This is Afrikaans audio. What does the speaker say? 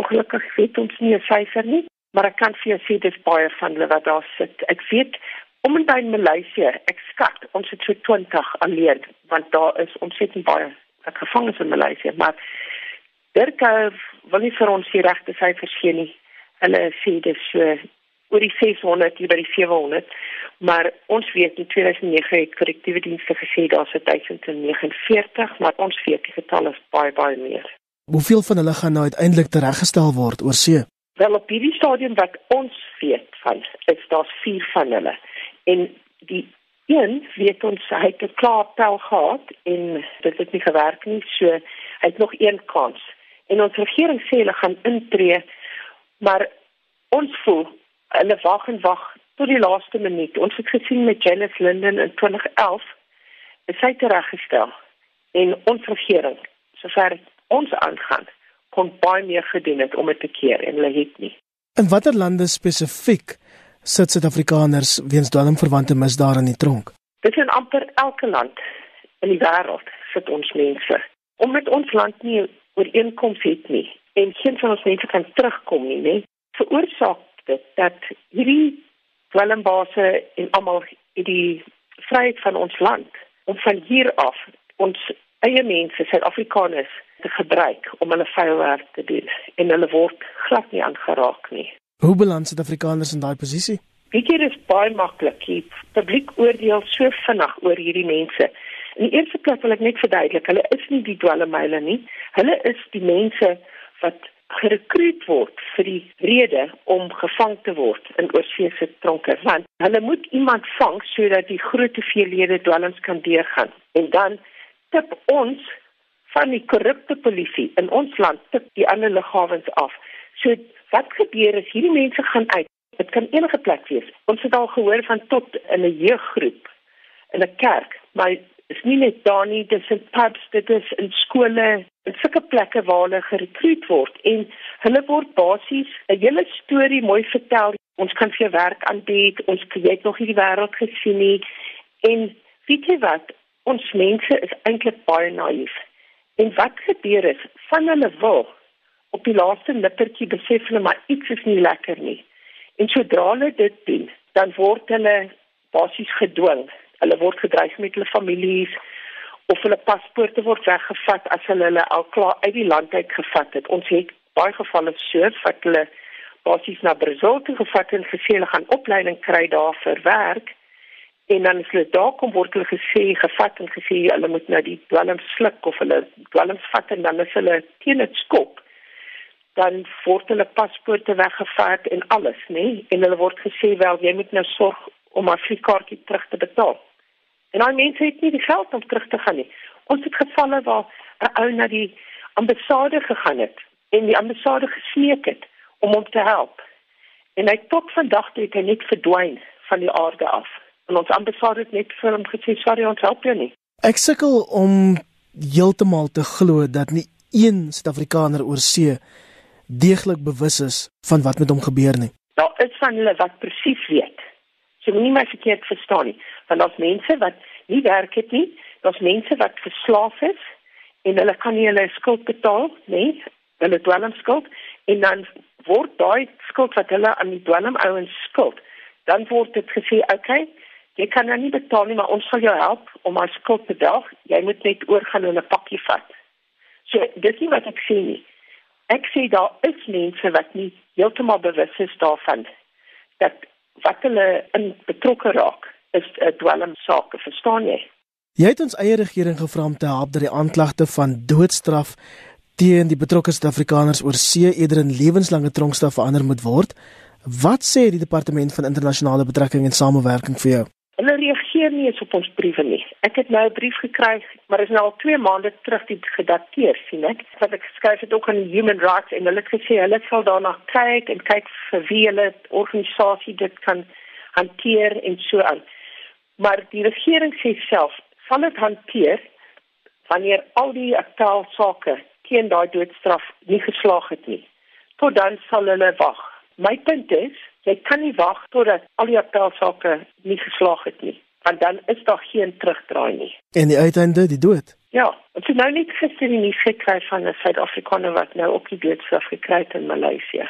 Ongelukkig weet ons nie 'n syfer nie, maar ek kan vir jou sê dis baie van hulle wat daar sit. Ek weet om en by in Maleisië, ek skat ons het so 20 alleen, want daar is ontsettend baie gevangenes in Maleisië, maar Dirk wil nie vir ons die regte syfers gee nie. Hulle sê dis so oor die 600 hier by die 700 maar ons weet in 2009 het korrektiewe dienste gesê daar's 1049 maar ons weet die getal is baie baie meer Hoeveel van hulle gaan nou uiteindelik tereggestel word oor see? Wel op hierdie stadium wat ons weet van is daar 4 van hulle en die een weet ons hy het 'n klaar tel gehad en dit het nie gewerk nie so hy het nog een kans en ons regering sê hulle gaan intree maar ons voel hulle wag en wag tot die laaste minuut. Ons het gesien met Janice Linden in 2011 is sy tereggestel en ons regering sover ons aangaan kon baie meer gedoen het om dit te keer en hulle het nie. In watter lande spesifiek sit Suid-Afrikaners weens dwelmverwante misdade in die tronk? Dit is amper elke land in die wêreld sit ons mense. Omdat ons land nie ooreenkoms het nie en geen van ons mense kan terugkom nie, nee, veroorsaak dit dat hierdie dwelmbase en almal die vryheid van ons land om van hier af ons eie mense, Suid-Afrikaners te gebruik om hulle vuil werk te doen en hulle word glad nie aangeraak nie. Hoe balans Suid-Afrikaners in daai posisie? Weet jy dis baie maklik. Die publiek oordeel so vinnig oor hierdie mense. In die eerste plek wil ek net verduidelik, hulle is nie die dwelmmeile nie. Hulle is die mense wat gerekruut word vir die rede om gevang te word in oorseese tronke want hulle moet iemand vang sodat die groot hoeveelhede dwelms kan deurgaan en dan tip ons van die korrupte polisie in ons land tip die ander liggawens af so wat gebeur is hierdie mense gaan uit dit kan enige plek wees ons het al gehoor van tot in 'n jeuggroep in 'n kerk maar is nie net daar nie, dis in pubs, dit is in skole, in sulke plekke waar hulle gerekruut word en hulle word basies 'n hele storie mooi vertel. Ons kan vir werk aanbied, ons het nog nie die wêreld gesien nie. En weet jy wat? Ons mense is eintlik baie naïef. En wat gebeur is, van hulle wil op die laaste nippertjie besef hulle maar iets is nie lekker nie. En sodra hulle dit doen, dan word hulle basies gedwing Hulle word gedreig met hulle families of hulle paspoorte word weggevat as hulle hulle al klaar uit die land uit gevat het. Ons het baie gevalle so dat hulle basies na Brazil toe gevat en gesê hulle gaan opleiding kry daar vir werk. En dan is hulle daar kom word hulle gesê gevat en gesê hulle moet nou die dwelms sluk of hulle dwelms vat en dan is hulle teen dit skop dan word hulle paspoorte weggevat en alles nê en hulle word gesê wel jy moet nou sorg om haar vliegkaartjie terug te betaal En daai mense het nie die geld om terug te gaan nie. Ons het gevalle waar 'n ou na die ambassade gegaan het en die ambassade gesmeek het om hom te help. En hy tot vandag toe het hy net verdwyn van die aarde af. En ons ambassade het net vir hom gesê sorry ons help jou nie. Ek sukkel om heeltemal te glo dat nie een Suid-Afrikaner oor see deeglik bewus is van wat met hom gebeur nie. Daar is van hulle wat presies weet. Jy so, moenie my verkeerd verstaan nie want daar's mense wat nie werk het nie, daar's mense wat verslaaf is en hulle kan nie hulle skuld betaal nie, hulle dwelmskuld en dan word daai skuld wat hulle aan die dwelmouens skuld, dan word dit gesê, "Oké, okay, jy kan nou nie betaal nie, maar ons sal jou help om jou skuld te betaal. Jy moet net oorgaan en 'n pakkie vat." So, dis nie wat ek sê nie. Ek sê daar is mense wat nie heeltemal bewus is daarvan dat wat hulle in betrokke raak is 'n dwelmsaak, verstaan jy? Jy het ons eie regering gevra om te help dat die aanklagte van doodstraf teen die betrokke Suid-Afrikaners oor see eerder in lewenslange tronkstraf verander moet word. Wat sê die departement van internasionale betrekking en samewerking vir jou? Hulle reageer nie eens op ons briewe nie. Ek het nou 'n brief gekry, maar dit is nou al 2 maande terug dit gedateer, sien ek. Wat ek geskryf het ook aan Human Rights en hulle het gesê hulle sal daarna kyk en kyk vir wie hulle organisasie dit kan hanteer en so aan maar die regering sê self sal dit hanteer wanneer al die aktuele sake teen daai doodstraf nie geslaag het nie. Tot dan sal hulle wag. My punt is, jy kan nie wag totdat al die aktuele sake nie geslaag het nie, want dan is daar geen terugdraai nie. En die uiteinde, die dood. Ja, ons het nou net gister die nuus gekry van 'n Suid-Afrikaner wat nou op die doodstraf gekry het in Maleisië.